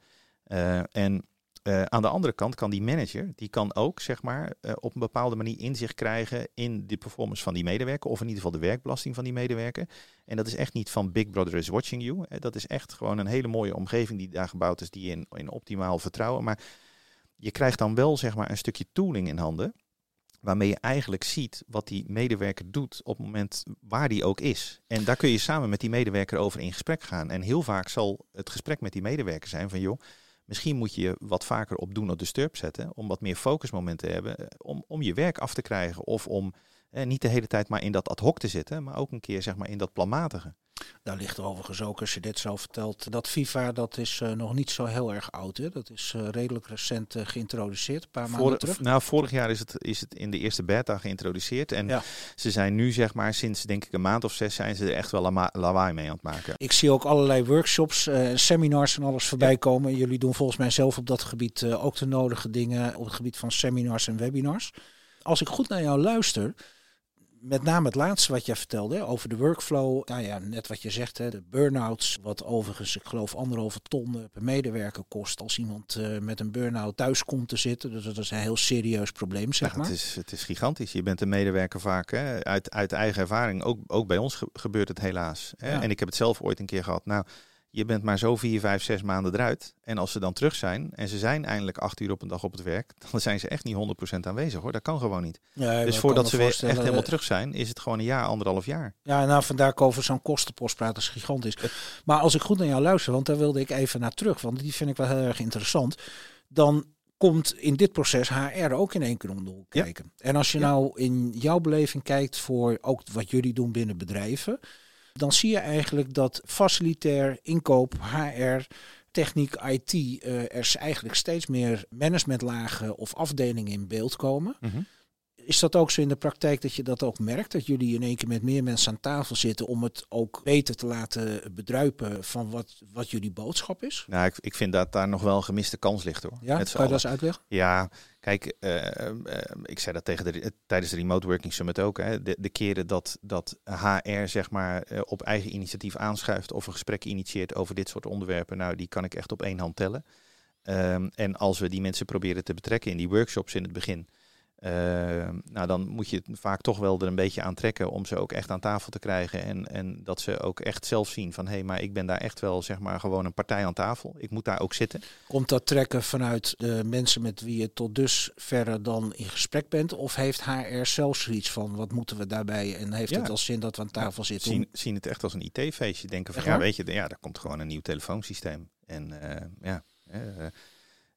en uh, aan de andere kant kan die manager, die kan ook zeg maar uh, op een bepaalde manier inzicht krijgen in de performance van die medewerker, of in ieder geval de werkbelasting van die medewerker. En dat is echt niet van Big Brother is watching you. Dat is echt gewoon een hele mooie omgeving die daar gebouwd is, die in, in optimaal vertrouwen. Maar je krijgt dan wel zeg maar een stukje tooling in handen, waarmee je eigenlijk ziet wat die medewerker doet op het moment waar die ook is. En daar kun je samen met die medewerker over in gesprek gaan. En heel vaak zal het gesprek met die medewerker zijn van joh, Misschien moet je je wat vaker op doen op de sturp zetten. Om wat meer focusmomenten te hebben. Om, om je werk af te krijgen. Of om eh, niet de hele tijd maar in dat ad hoc te zitten. Maar ook een keer zeg maar in dat planmatige. Daar ligt overigens ook, als je dit zo vertelt, dat FIFA dat is uh, nog niet zo heel erg oud. Hè? Dat is uh, redelijk recent uh, geïntroduceerd, een paar Vor, maanden terug. Nou, vorig jaar is het, is het in de eerste beta geïntroduceerd. En ja. ze zijn nu, zeg maar, sinds denk ik een maand of zes zijn ze er echt wel lawaai mee aan het maken. Ik zie ook allerlei workshops, seminars en alles voorbij ja. komen. Jullie doen volgens mij zelf op dat gebied ook de nodige dingen op het gebied van seminars en webinars. Als ik goed naar jou luister, met name het laatste wat je vertelde over de workflow. Nou ja, net wat je zegt, hè, de burn-outs. Wat overigens, ik geloof, anderhalve ton per medewerker kost als iemand uh, met een burn-out thuis komt te zitten. Dus dat is een heel serieus probleem, zeg ja, maar. Het is, het is gigantisch. Je bent een medewerker vaak hè, uit, uit eigen ervaring. Ook, ook bij ons gebeurt het helaas. Hè. En ik heb het zelf ooit een keer gehad. Nou, je bent maar zo vier, vijf, zes maanden eruit. En als ze dan terug zijn en ze zijn eindelijk acht uur op een dag op het werk, dan zijn ze echt niet 100% aanwezig hoor. Dat kan gewoon niet. Ja, dus voordat ze weer echt helemaal terug zijn, is het gewoon een jaar, anderhalf jaar. Ja, nou vandaar over zo'n kostenpost praten is gigantisch. Maar als ik goed naar jou luister, want daar wilde ik even naar terug, want die vind ik wel heel erg interessant. Dan komt in dit proces HR ook in één keer om de kijken. En als je nou in jouw beleving kijkt voor ook wat jullie doen binnen bedrijven dan zie je eigenlijk dat facilitair, inkoop, HR, techniek, IT, uh, er eigenlijk steeds meer managementlagen of afdelingen in beeld komen. Mhm. Is dat ook zo in de praktijk dat je dat ook merkt? Dat jullie in één keer met meer mensen aan tafel zitten om het ook beter te laten bedruipen van wat, wat jullie boodschap is? Nou, ik, ik vind dat daar nog wel een gemiste kans ligt hoor. Ja, kan je dat eens uitleggen? Ja, kijk, uh, ik zei dat tegen de, tijdens de Remote Working Summit ook. Hè, de, de keren dat, dat HR zeg maar op eigen initiatief aanschuift of een gesprek initieert over dit soort onderwerpen, nou die kan ik echt op één hand tellen. Um, en als we die mensen proberen te betrekken in die workshops in het begin, nou, dan moet je het vaak toch wel er een beetje aan trekken om ze ook echt aan tafel te krijgen. En, en dat ze ook echt zelf zien van hé, hey, maar ik ben daar echt wel zeg maar gewoon een partij aan tafel. Ik moet daar ook zitten. Komt dat trekken vanuit de mensen met wie je tot dusverre dan in gesprek bent? Of heeft HR zelfs zoiets van wat moeten we daarbij? En heeft het als zin dat we aan tafel zitten? Zien, zien het echt als een IT-feestje. Denken van ja, weet je, ja, daar komt gewoon een nieuw telefoonsysteem. En uh, ja. Uh,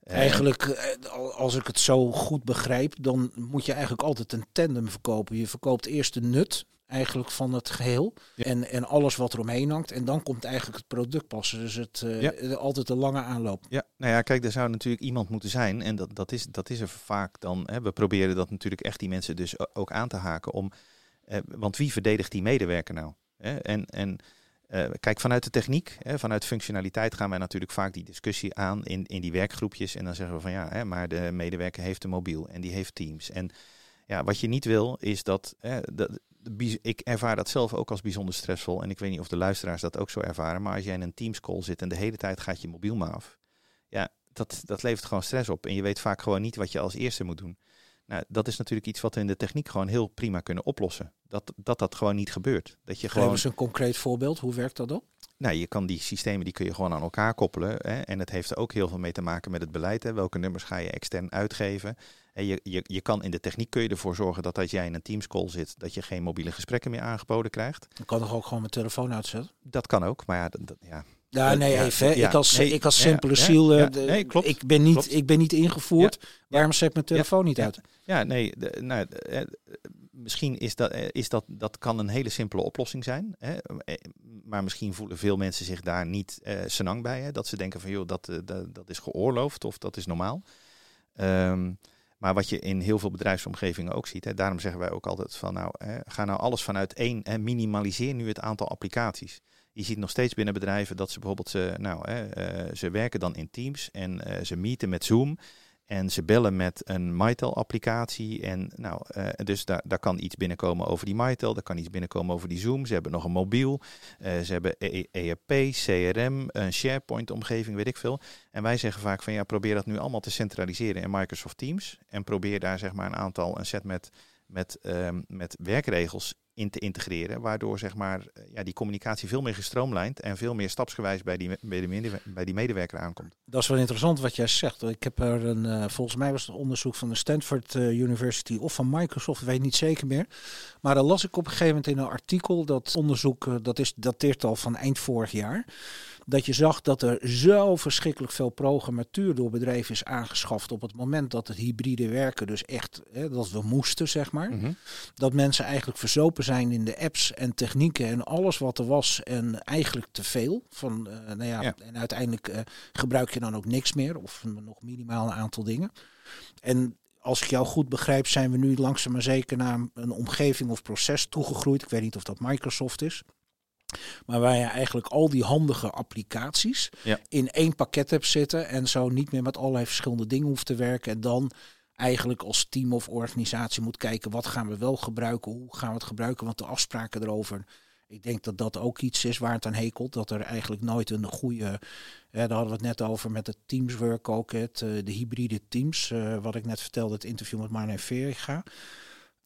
Eigenlijk, eh, als ik het zo goed begrijp, dan moet je eigenlijk altijd een tandem verkopen. Je verkoopt eerst de nut eigenlijk van het geheel en, en alles wat er omheen hangt. En dan komt eigenlijk het product passen. Dus het uh, altijd een lange aanloop. Ja, nou ja, kijk, er zou natuurlijk iemand moeten zijn. En dat, dat, is, dat is er vaak dan. Hè. We proberen dat natuurlijk echt die mensen dus ook aan te haken. Om, eh, want wie verdedigt die medewerker nou? Hè? En, en uh, kijk, vanuit de techniek, hè, vanuit functionaliteit gaan wij natuurlijk vaak die discussie aan in, in die werkgroepjes. En dan zeggen we van ja, hè, maar de medewerker heeft een mobiel en die heeft Teams. En ja, wat je niet wil is dat, hè, dat ik ervaar dat zelf ook als bijzonder stressvol. En ik weet niet of de luisteraars dat ook zo ervaren. Maar als jij in een Teams call zit en de hele tijd gaat je mobiel maar af. Ja, dat, dat levert gewoon stress op. En je weet vaak gewoon niet wat je als eerste moet doen. Nou, dat is natuurlijk iets wat we in de techniek gewoon heel prima kunnen oplossen. Dat dat, dat gewoon niet gebeurt. Dat je gewoon... eens een concreet voorbeeld. Hoe werkt dat dan? Nou, je kan die systemen die kun je gewoon aan elkaar koppelen. Hè? En het heeft er ook heel veel mee te maken met het beleid. Hè? Welke nummers ga je extern uitgeven? En je, je, je kan in de techniek kun je ervoor zorgen dat als jij in een Teams call zit, dat je geen mobiele gesprekken meer aangeboden krijgt. Dan kan toch ook gewoon mijn telefoon uitzetten? Dat kan ook, maar ja, dat, ja ja, nee, even. ik als, ik als simpele ziel, eh, nee, klopt, ik, ben niet, ik ben niet ingevoerd. Waarom zet mijn telefoon niet uit? Ja, nee, de, nou, eh, misschien is dat, eh, is dat, dat kan een hele simpele oplossing zijn. Hè? Maar misschien voelen veel mensen zich daar niet uh, senang bij. Hè? Dat ze denken van, joh, dat, dat, dat is geoorloofd of dat is normaal. Um, maar wat je in heel veel bedrijfsomgevingen ook ziet, hè, daarom zeggen wij ook altijd van nou, hè, ga nou alles vanuit één en minimaliseer nu het aantal applicaties. Je ziet nog steeds binnen bedrijven dat ze bijvoorbeeld, ze, nou, hè, ze werken dan in Teams en ze meeten met Zoom. En ze bellen met een MyTel-applicatie. En nou, uh, dus daar, daar kan iets binnenkomen over die MyTel. Daar kan iets binnenkomen over die Zoom. Ze hebben nog een mobiel. Uh, ze hebben ERP, e CRM, een SharePoint-omgeving, weet ik veel. En wij zeggen vaak van ja, probeer dat nu allemaal te centraliseren in Microsoft Teams. En probeer daar zeg maar een aantal, een set met, met, um, met werkregels in te integreren. Waardoor zeg maar, eh, ja, die communicatie veel meer gestroomlijnd en veel meer stapsgewijs bij die, bij, de, bij die medewerker aankomt. Dat is wel interessant wat jij zegt. Ik heb er een, uh, volgens mij was het onderzoek van de Stanford uh, University of van Microsoft, weet niet zeker meer. Maar dan las ik op een gegeven moment in een artikel dat onderzoek, dat is dateert al van eind vorig jaar dat je zag dat er zo verschrikkelijk veel programmatuur door bedrijven is aangeschaft op het moment dat het hybride werken dus echt, hè, dat we moesten zeg maar. Mhm. Dat mensen eigenlijk verzopen zijn in de apps en technieken en alles wat er was en eigenlijk te veel. Van, uh, nou ja, En uiteindelijk uh, gebruik je dan ook niks meer of nog minimaal een aantal dingen. En als ik jou goed begrijp, zijn we nu langzaam maar zeker naar een omgeving of proces toegegroeid. Ik weet niet of dat Microsoft is. Maar waar je eigenlijk al die handige applicaties in één pakket hebt zitten en zo niet meer met allerlei verschillende dingen hoeft te werken. En dan eigenlijk als team of organisatie moet kijken wat gaan we wel gebruiken, hoe gaan we het gebruiken, want de afspraken erover. Ik denk dat dat ook iets is waar het aan hekelt. Dat er eigenlijk nooit een goede. daar hadden we het net over met het teamswork ook. Het, eh, de hybride teams. Uh, wat ik net vertelde, het interview met Marne Veriga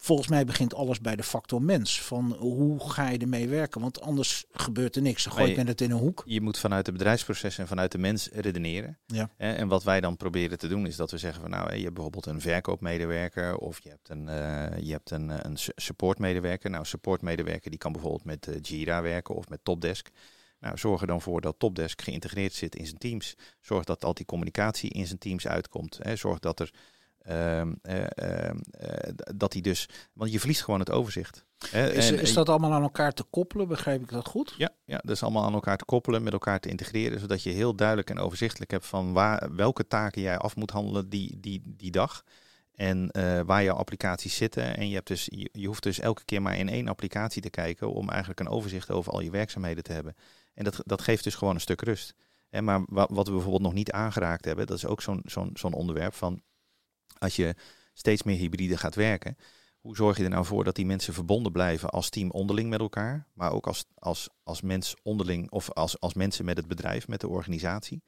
volgens mij begint alles bij de factor mens. Van hoe ga je ermee werken? Want anders gebeurt er niks. Dan gooi je het in een hoek. Je moet vanuit het bedrijfsproces en vanuit de mens redeneren. Ja. En wat wij dan proberen te doen is dat we zeggen van nou, je hebt bijvoorbeeld een verkoopmedewerker of je hebt een, uh, je hebt een, een supportmedewerker. Nou, supportmedewerker die kan bijvoorbeeld met uh, Jira werken of met Topdesk. Nou, zorg er dan voor dat Topdesk geïntegreerd zit in zijn teams. Zorg dat al die communicatie in zijn teams uitkomt. Hè. Zorg dat er Ehm, eh, ehm, eh, dat hij dus, want je verliest gewoon het overzicht. Is, is dat allemaal aan elkaar te koppelen? Begrijp ik dat goed? Ja, ja, dat is allemaal aan elkaar te koppelen, met elkaar te integreren, zodat je heel duidelijk en overzichtelijk hebt van waar, welke taken jij af moet handelen die, die, die dag. En uh, waar jouw applicaties zitten. En je, hebt dus, je, je, hoeft dus elke keer maar in één applicatie te kijken om eigenlijk een overzicht over al je werkzaamheden te hebben. En dat, dat geeft dus gewoon een stuk rust. En maar wat, wat we bijvoorbeeld nog niet aangeraakt hebben, dat is ook zo'n zo'n zo'n onderwerp van als je steeds meer hybride gaat werken, hoe zorg je er nou voor dat die mensen verbonden blijven als team onderling met elkaar, maar ook als, als, als mens onderling of als, als mensen met het bedrijf, met de organisatie.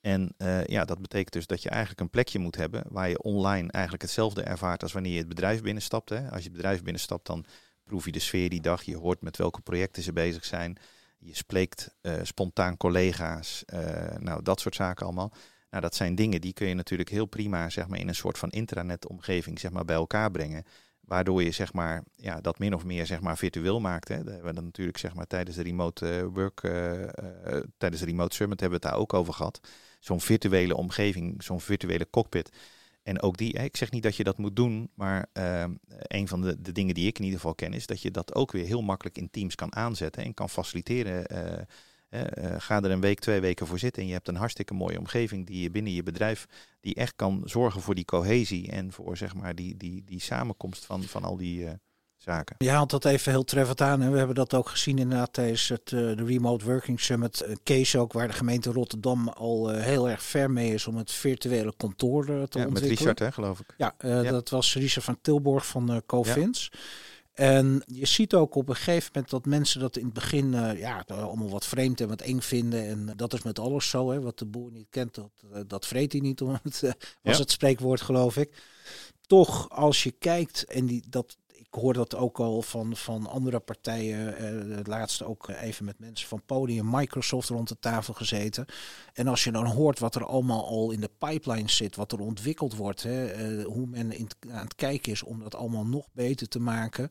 En uh, ja, dat betekent dus dat je eigenlijk een plekje moet hebben waar je online eigenlijk hetzelfde ervaart als wanneer je het bedrijf binnenstapt. Als je het bedrijf binnenstapt, dan proef je de sfeer die dag, je hoort met welke projecten ze bezig zijn. Je spreekt uh, spontaan collega's, uh, nou dat soort zaken allemaal. Nou, dat zijn dingen die kun je natuurlijk heel prima zeg maar, in een soort van intranet-omgeving zeg maar, bij elkaar brengen. Waardoor je zeg maar, ja, dat min of meer zeg maar, virtueel maakt. Hè. Dat hebben we dan natuurlijk zeg maar, tijdens de remote uh, work, uh, uh, tijdens de remote summit hebben we het daar ook over gehad. Zo'n virtuele omgeving, zo'n virtuele cockpit. En ook die, ik zeg niet dat je dat moet doen, maar een van de, de dingen die ik in ieder geval ken, is dat je dat ook weer heel makkelijk in Teams kan aanzetten en kan faciliteren uh, ga er een week, twee weken voor zitten en je hebt een hartstikke mooie omgeving die je binnen je bedrijf, die echt kan zorgen voor die cohesie en voor zeg maar die, die, die samenkomst van, van al die uh, zaken. Je haalt dat even heel treffend aan. En we hebben dat ook gezien inderdaad tijdens het, uh, de Remote Working Summit. Een case ook waar de gemeente Rotterdam al heel erg ver mee is om het virtuele kantoor te ja, ontwikkelen. Met Richard hè, geloof ik. Ja, ja, dat was Richard van Tilborg van Covins. Ja. En je ziet ook op een gegeven moment dat mensen dat in het begin uh, ja, allemaal wat vreemd en wat eng vinden. En dat is met alles zo. Hè. Wat de boer niet kent, dat, eh, dat vreet hij niet. Om het, was het spreekwoord, geloof ik. Toch, als je kijkt, en die, dat, hoor dat ook al van, van andere partijen. Uh, het laatste ook even met mensen van Podium, Microsoft rond de tafel gezeten. En als je dan hoort wat er allemaal al in de pipeline zit, wat er ontwikkeld wordt, hè, hoe men in, aan het kijken is om dat allemaal nog beter te maken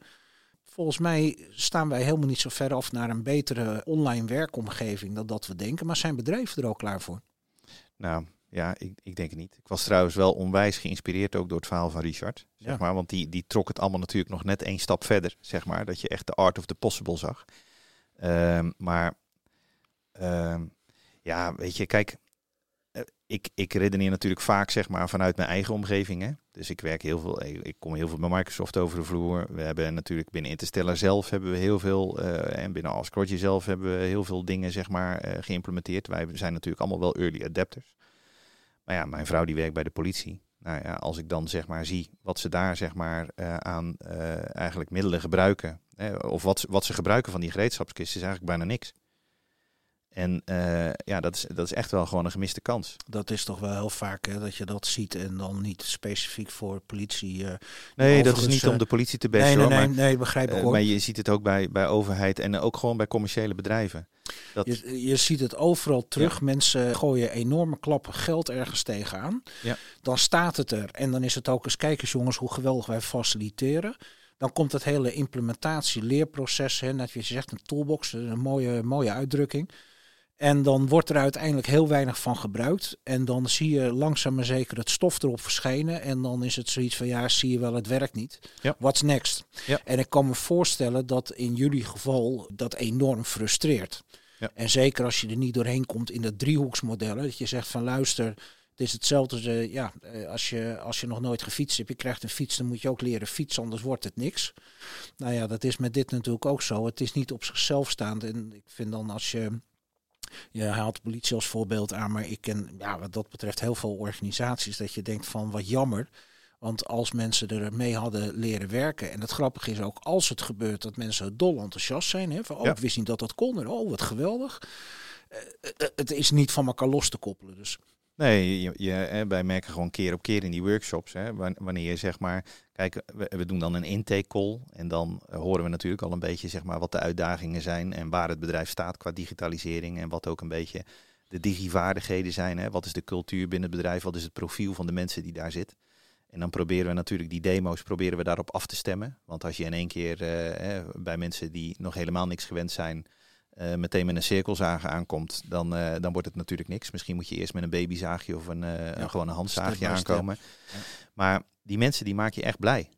volgens mij staan wij helemaal niet zo ver af naar een betere online werkomgeving dan dat we denken. Maar zijn bedrijven er ook klaar voor? Nou, ja, ik, ik denk het niet. Ik was trouwens wel onwijs geïnspireerd ook door het verhaal van Richard. Zeg maar, want die, die trok het allemaal natuurlijk nog net één stap verder. Zeg maar, dat je echt de art of the possible zag. Um, maar um, ja, weet je, kijk, eh, ik, ik redeneer natuurlijk vaak zeg maar vanuit mijn eigen omgeving. Hè? Dus ik werk heel veel, ik kom heel veel bij Microsoft over de vloer. We hebben natuurlijk binnen Interstellar zelf hebben we heel veel, uh, en binnen Ascroge zelf hebben we heel veel dingen zeg maar uh, geïmplementeerd. Wij zijn natuurlijk allemaal wel early adapters. Maar ja, mijn vrouw die werkt bij de politie. Nou ja, als ik dan zeg maar zie wat ze daar zeg maar uh, aan eigenlijk middelen gebruiken, of wat, wat ze gebruiken van die gereedschapskist, is eigenlijk bijna niks. En uh, ja, dat is, dat is echt wel gewoon een gemiste kans. Dat is toch wel heel vaak hè, dat je dat ziet en dan niet specifiek voor politie. Uh, nee, dat is niet om de politie te besten. Nee, nee, nee, nee, begrijp ik uh, Maar je ziet het ook bij, bij overheid en ook gewoon bij commerciële bedrijven. Dat... Je, je ziet het overal terug. Ja. Mensen gooien enorme klappen geld ergens tegenaan. Ja. Dan staat het er. En dan is het ook eens, kijk eens jongens, hoe geweldig wij faciliteren. Dan komt het hele implementatie, leerproces, hè, net je zegt, een toolbox, een mooie, mooie uitdrukking. En dan wordt er uiteindelijk heel weinig van gebruikt. En dan zie je langzaam maar zeker het stof erop verschijnen. En dan is het zoiets van, ja, zie je wel, het werkt niet. Ja. What's next? Ja. En ik kan me voorstellen dat in jullie geval dat enorm frustreert. En zeker als je er niet doorheen komt in de driehoeksmodellen. Dat je zegt van, luister, het is hetzelfde als, uh, ja, eh, als, je, als je nog nooit gefietst hebt, je krijgt een fiets, dan moet je ook leren fietsen, anders wordt het niks. Nou ja, dat is met dit natuurlijk ook zo. Het is niet op zichzelf staand. En ik vind dan als je je haalt de politie als voorbeeld aan, maar ik ken ja, wat dat betreft heel veel organisaties dat je denkt van wat jammer. Want als mensen er mee hadden leren werken. En het grappige is ook, als het gebeurt, dat mensen dol enthousiast zijn. Hè, van, oh, Ja. ik wist niet dat dat kon. En oh, wat geweldig. Eh, eh, het is niet van elkaar los te koppelen. Dus Nee, je, je, hè, wij merken gewoon keer op keer in die workshops, hè, wan- wanneer je zeg maar, kijk, we, we doen dan een intake call en dan eh, horen we natuurlijk al een beetje zeg maar wat de uitdagingen zijn en waar het bedrijf staat qua digitalisering en wat ook een beetje de digivaardigheden zijn. Hè. Wat is de cultuur binnen het bedrijf, wat is het profiel van de mensen die daar zit. En dan proberen we natuurlijk die demo's proberen we daarop af te stemmen. Want als je in één keer eh, bij mensen die nog helemaal niks gewend zijn, eh, meteen met een cirkelzaag aankomt, dan, eh, dan wordt het natuurlijk niks. Misschien moet je eerst met een babyzaagje of een, een gewoon een handzaagje aankomen. Ja. Maar die mensen die maak je echt blij.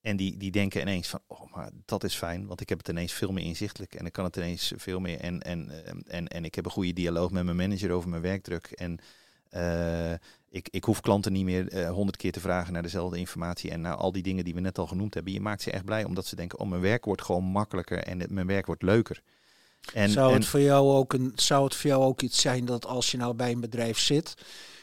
En die, die denken ineens van, oh, maar dat is fijn, want ik heb het ineens veel meer inzichtelijk en ik kan het ineens veel meer. En, en, en, en ik heb een goede dialoog met mijn manager over mijn werkdruk. En eh, ik, ik hoef klanten niet meer eh, honderd keer te vragen naar dezelfde informatie. En nou, al die dingen die we net al genoemd hebben, je maakt ze echt blij omdat ze denken, oh, mijn werk wordt gewoon makkelijker en het, mijn werk wordt leuker. En, zou, en het voor jou ook een, zou het voor jou ook iets zijn dat als je nou bij een bedrijf zit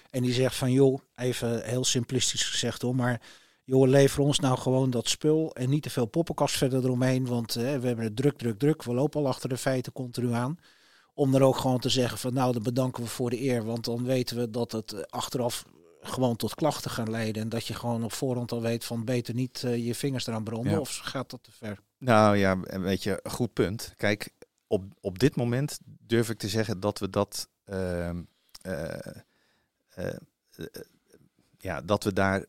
en die zegt van joh, even heel simplistisch gezegd hoor, maar joh, lever ons nou gewoon dat spul en niet te veel poppenkast verder eromheen, want eh, we hebben het druk, druk, druk. We lopen al achter de feiten continu aan. Om er ook gewoon te zeggen van nou, dan bedanken we voor de eer, want dan weten we dat het eh, achteraf gewoon tot klachten gaat leiden en dat je gewoon op voorhand al weet van beter niet eh, je vingers eraan branden Ja. of gaat dat te ver? Nou ja, weet je, goed punt. Kijk, op, op dit moment durf ik te zeggen dat we dat, ehm, eh, ja, dat we daar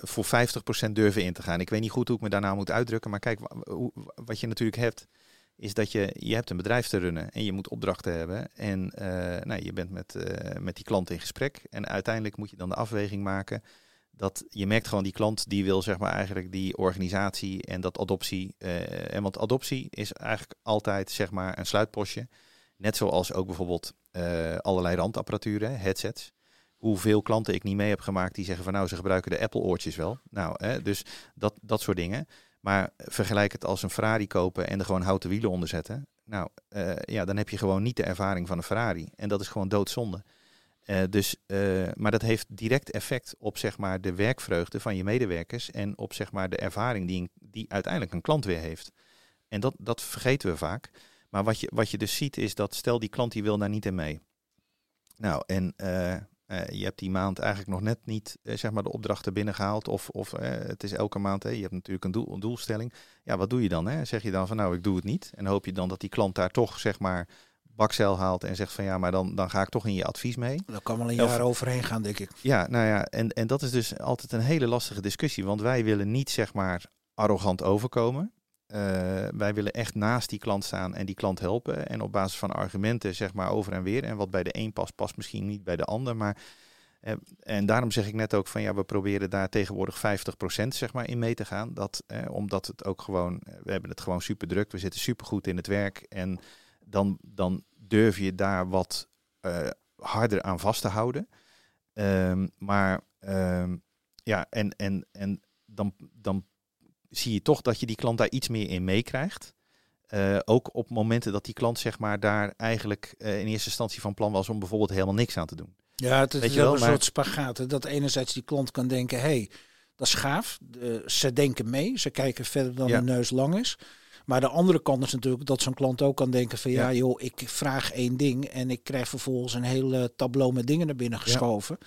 voor 50% durven in te gaan. Ik weet niet goed hoe ik me daarna moet uitdrukken, maar kijk, wat je natuurlijk hebt, is dat je, je hebt een bedrijf te runnen en je moet opdrachten hebben. En eh, nou, je bent met, eh, met die klant in gesprek. En uiteindelijk moet je dan de afweging maken dat je merkt gewoon die klant die wil zeg maar eigenlijk die organisatie en dat adoptie. eh, en want adoptie is eigenlijk altijd zeg maar een sluitpostje. Net zoals ook bijvoorbeeld allerlei randapparatuur, headsets. Hoeveel klanten ik niet mee heb gemaakt die zeggen van nou ze gebruiken de Apple oortjes wel. Nou, hè, dus dat, dat soort dingen. Maar vergelijk het als een Ferrari kopen en er gewoon houten wielen onder zetten. Nou, eh, ja, dan heb je gewoon niet de ervaring van een Ferrari. En dat is gewoon doodzonde. Eh, dus, eh, maar dat heeft direct effect op zeg maar, de werkvreugde van je medewerkers en op zeg maar, de ervaring die, die uiteindelijk een klant weer heeft. En dat, dat vergeten we vaak. Maar wat je, wat je dus ziet is dat stel die klant die wil daar niet in mee. Nou, en eh, je hebt die maand eigenlijk nog net niet eh, zeg maar de opdrachten binnengehaald. Of, of eh, het is elke maand, hè, je hebt natuurlijk een, doel, een doelstelling. Ja, wat doe je dan? Hè? Zeg je dan van nou, ik doe het niet. En hoop je dan dat die klant daar toch zeg maar bakzeil haalt en zegt van ja, maar dan, dan ga ik toch in je advies mee. Daar kan wel een Of- jaar overheen gaan, denk ik. Ja, nou ja, en, en dat is dus altijd een hele lastige discussie. Want wij willen niet zeg maar arrogant overkomen. Eh, wij willen echt naast die klant staan en die klant helpen. En op basis van argumenten zeg maar over en weer. En wat bij de een past, past misschien niet bij de ander. Maar, eh, en daarom zeg ik net ook van ja, we proberen daar tegenwoordig 50% zeg maar in mee te gaan. Dat, eh, omdat het ook gewoon, we hebben het gewoon super druk. We zitten super goed in het werk. En dan, dan durf je daar wat harder aan vast te houden. Ehm, maar ehm, ja, en, en, en dan, dan zie je toch dat je die klant daar iets meer in meekrijgt. Eh, ook op momenten dat die klant zeg maar daar eigenlijk eh, in eerste instantie van plan was om bijvoorbeeld helemaal niks aan te doen. Ja, het Weet is je wel wel, een maar- soort spagaat. hè, Dat enerzijds die klant kan denken, hé, hey, dat is gaaf. Ze denken mee, ze kijken verder dan Ja. de neus lang is. Maar de andere kant is natuurlijk dat zo'n klant ook kan denken van ja, Ja. joh, ik vraag één ding en ik krijg vervolgens een hele tableau met dingen naar binnen geschoven.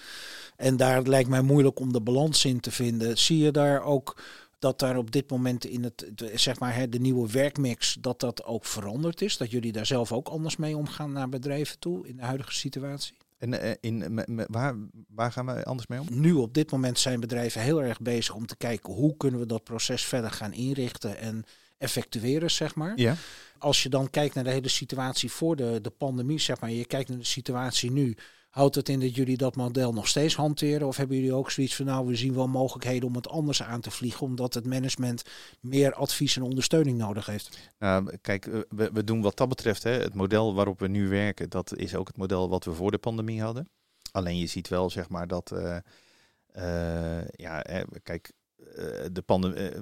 En daar lijkt mij moeilijk om de balans in te vinden. Zie je daar ook dat daar op dit moment in het, de- zeg maar, hè, de nieuwe werkmix, dat dat ook veranderd is? Dat jullie daar zelf ook anders mee omgaan naar bedrijven toe in de huidige situatie? En eh, in, me- me- waar, waar gaan we anders mee om? Nu op dit moment zijn bedrijven heel erg bezig om te kijken hoe kunnen we dat proces verder gaan inrichten en effectueren, zeg maar. Ja. Als je dan kijkt naar de hele situatie voor de, de pandemie, zeg maar, je kijkt naar de situatie nu, houdt het in dat jullie dat model nog steeds hanteren? Of hebben jullie ook zoiets van, nou, we zien wel mogelijkheden om het anders aan te vliegen, omdat het management meer advies en ondersteuning nodig heeft? Nou, kijk, eh, we, we doen wat dat betreft, hè, het model waarop we nu werken, dat is ook het model wat we voor de pandemie hadden. Alleen je ziet wel, zeg maar, dat, eh, eh, ja, hè, kijk, de pandemie, eh,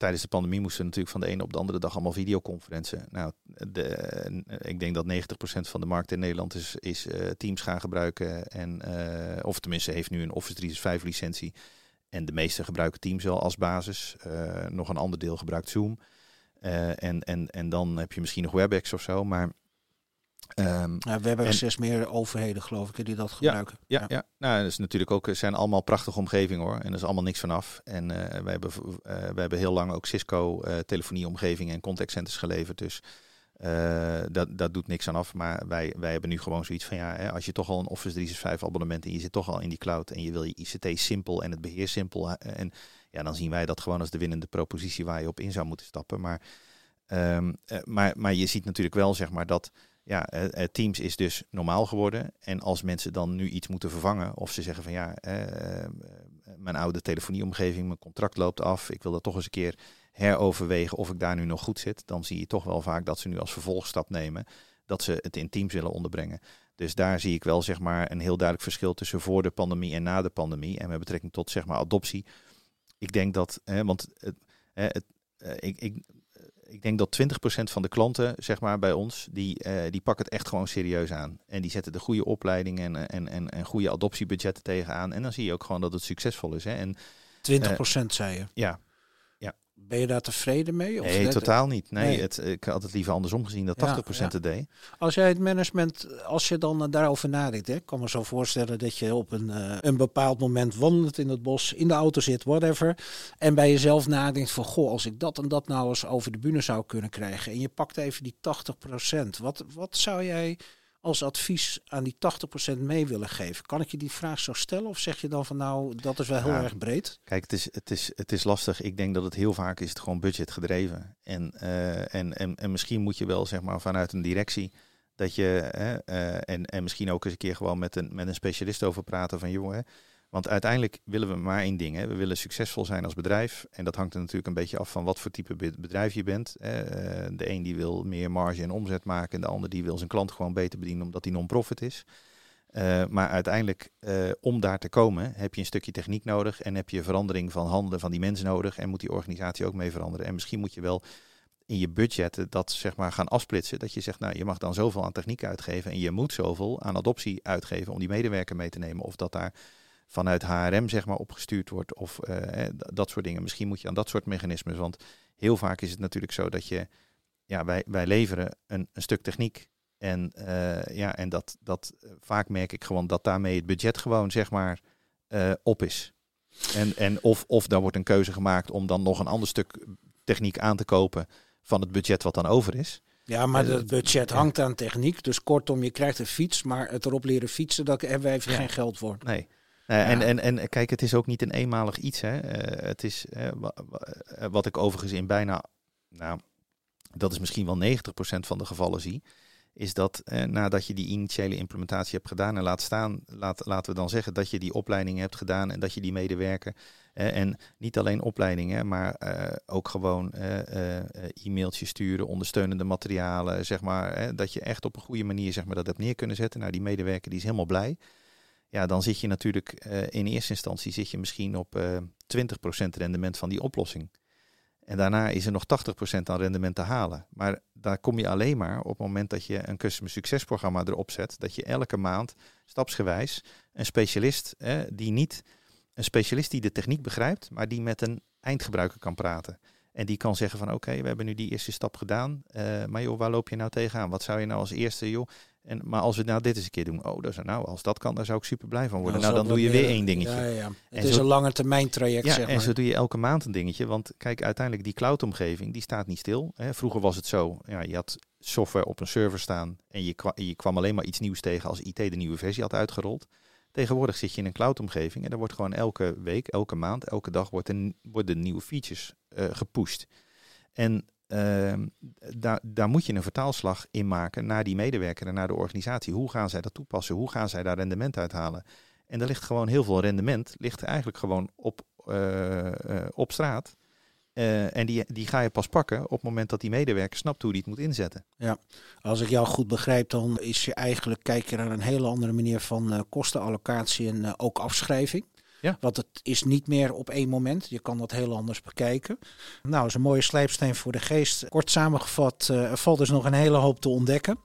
tijdens de pandemie moesten natuurlijk van de ene op de andere dag allemaal videoconferenties. Nou, de, eh, ik denk dat 90% van de markt in Nederland is, is eh, Teams gaan gebruiken. En, eh, of tenminste heeft nu een Office 365 licentie. en de meeste gebruiken Teams wel als basis. nog een ander deel gebruikt Zoom. en, en, en dan heb je misschien nog WebEx of zo. Maar Um, ja, we hebben zes meer overheden, geloof ik, die dat gebruiken. Ja, ja, ja. nou, dat is natuurlijk ook, zijn allemaal prachtige omgevingen hoor. En er is allemaal niks vanaf. En uh, wij, hebben, uh, wij hebben heel lang ook Cisco uh, telefonieomgevingen en contactcenters geleverd. Dus dat, dat doet niks aan af. Maar wij, wij hebben nu gewoon zoiets van ja, hè, als je toch al een Office 365 abonnement en je zit toch al in die cloud en je wil je ICT simpel en het beheer simpel. En ja, dan zien wij dat gewoon als de winnende propositie waar je op in zou moeten stappen. Maar, um, maar, maar je ziet natuurlijk wel zeg maar dat ja, uh, Teams is dus normaal geworden. En als mensen dan nu iets moeten vervangen, of ze zeggen van ja, uh, mijn oude telefonieomgeving, mijn contract loopt af, ik wil dat toch eens een keer heroverwegen of ik daar nu nog goed zit, dan zie je toch wel vaak dat ze nu als vervolgstap nemen dat ze het in Teams willen onderbrengen. Dus daar zie ik wel zeg maar een heel duidelijk verschil tussen voor de pandemie en na de pandemie. En met betrekking tot zeg maar adoptie. Ik denk dat, want het, het, ik, ik, ik denk dat 20% van de klanten, zeg maar, bij ons, die, uh, die pakken het echt gewoon serieus aan. En die zetten de goede opleidingen en, en, en, en goede adoptiebudgetten tegenaan. En dan zie je ook gewoon dat het succesvol is. Hè. En, 20% uh, zei je? Ja, ben je daar tevreden mee? Of nee, totaal niet. Nee, Het, ik had het liever andersom gezien dat 80% ja, het deed. Als jij het management, als je dan daarover nadenkt, hè, kan me zo voorstellen dat je op een, uh, een bepaald moment wandelt in het bos, in de auto zit, whatever. En bij jezelf nadenkt van, goh, als ik dat en dat nou eens over de bühne zou kunnen krijgen. En je pakt even die 80%. Wat, wat zou jij als advies aan die 80% mee willen geven? Kan ik je die vraag zo stellen? Of zeg je dan van nou, dat is wel heel erg breed? Kijk, het is, het, is, het is lastig. Ik denk dat het heel vaak is het gewoon budget gedreven. En, uh, en, en, en misschien moet je wel zeg maar vanuit een directie dat je, uh, en, en misschien ook eens een keer gewoon met een, met een specialist over praten van jongen, want uiteindelijk willen we maar één ding. Hè. We willen succesvol zijn als bedrijf. En dat hangt er natuurlijk een beetje af van wat voor type bedrijf je bent. Eh, de een die wil meer marge en omzet maken. En de ander die wil zijn klant gewoon beter bedienen omdat hij non-profit is. Uh, maar uiteindelijk, uh, om daar te komen, heb je een stukje techniek nodig. En heb je verandering van handelen van die mensen nodig. En moet die organisatie ook mee veranderen. En misschien moet je wel in je budget dat zeg maar gaan afsplitsen. Dat je zegt, nou je mag dan zoveel aan techniek uitgeven. En je moet zoveel aan adoptie uitgeven om die medewerker mee te nemen. Of dat daar vanuit HRM zeg maar opgestuurd wordt of uh, dat soort dingen. Misschien moet je aan dat soort mechanismes, want heel vaak is het natuurlijk zo dat je, ja, wij, wij leveren een, een stuk techniek en, uh, ja, en dat, dat vaak merk ik gewoon dat daarmee het budget gewoon zeg maar uh, op is. En, en of, of daar wordt een keuze gemaakt om dan nog een ander stuk techniek aan te kopen van het budget wat dan over is. Ja, maar het budget hangt aan techniek. Dus kortom, je krijgt een fiets, maar het erop leren fietsen, daar hebben wij even ja. geen geld voor. Nee. Uh, en, en, en kijk, het is ook niet een eenmalig iets. Hè. Uh, het is wat ik overigens in bijna, nou, dat is misschien wel 90% van de gevallen zie, is dat nadat je die initiële implementatie hebt gedaan en laat staan, laat, laten we dan zeggen dat je die opleiding hebt gedaan en dat je die medewerker, en niet alleen opleidingen, maar ook gewoon e-mailtjes sturen, ondersteunende materialen, zeg maar, dat je echt op een goede manier zeg maar, dat hebt neer kunnen zetten. Nou, die medewerker die is helemaal blij ja, dan zit je natuurlijk uh, in eerste instantie zit je misschien op uh, eh, 20% rendement van die oplossing. En daarna is er nog 80% aan rendement te halen. Maar daar kom je alleen maar op het moment dat je een customer succesprogramma erop zet. Dat je elke maand stapsgewijs een specialist, eh, die niet een specialist die de techniek begrijpt, maar die met een eindgebruiker kan praten. En die kan zeggen van oké, we hebben nu die eerste stap gedaan. Uh, maar joh, waar loop je nou tegenaan? Wat zou je nou als eerste, joh? En, maar als we nou dit eens een keer doen, oh, dat is, nou, als dat kan, daar zou ik super blij van worden. Nou, nou dan doe je weer één dingetje. Ja, ja. Het is een lange termijn traject. Ja, zeg maar. en zo doe je elke maand een dingetje. Want kijk, uiteindelijk die cloud-omgeving, die staat niet stil. Hè. Vroeger was het zo, ja, je had software op een server staan en je, kwa, je kwam alleen maar iets nieuws tegen als IT de nieuwe versie had uitgerold. Tegenwoordig zit je in een cloud-omgeving en er wordt gewoon elke week, elke maand, elke dag wordt een, worden nieuwe features uh, gepusht. En uh, daar, moet je een vertaalslag in maken naar die medewerker en naar de organisatie. Hoe gaan zij dat toepassen? Hoe gaan zij daar rendement uithalen? En er ligt gewoon heel veel rendement, ligt eigenlijk gewoon op, uh, uh, op straat. Uh, en die, die ga je pas pakken op het moment dat die medewerker snapt hoe die het moet inzetten. Ja, als ik jou goed begrijp, dan is je eigenlijk kijk je naar een hele andere manier van kostenallocatie en ook afschrijving. Ja. Want het is niet meer op één moment. Je kan dat heel anders bekijken. Nou, dat is een mooie slijpsteen voor de geest. Kort samengevat, uh, er valt dus nog een hele hoop te ontdekken.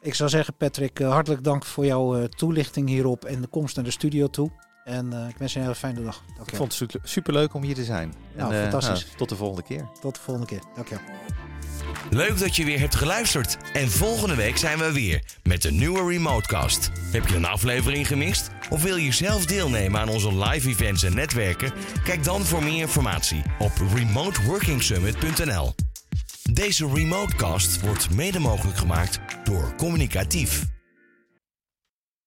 Ik zou zeggen, Patrick, uh, hartelijk dank voor jouw uh, toelichting hierop en de komst naar de studio toe. En eh, ik wens je een hele fijne dag. Ik vond het super leuk om hier te zijn. Nou, En, eh, fantastisch. tot de volgende keer. Tot de volgende keer. Dankjewel. Leuk dat je weer hebt geluisterd. En volgende week zijn we weer met een nieuwe Remotecast. Heb je een aflevering gemist? Of wil je zelf deelnemen aan onze live events en netwerken? Kijk dan voor meer informatie op remoteworkingsummit.nl. Deze Remotecast wordt mede mogelijk gemaakt door Communicatief.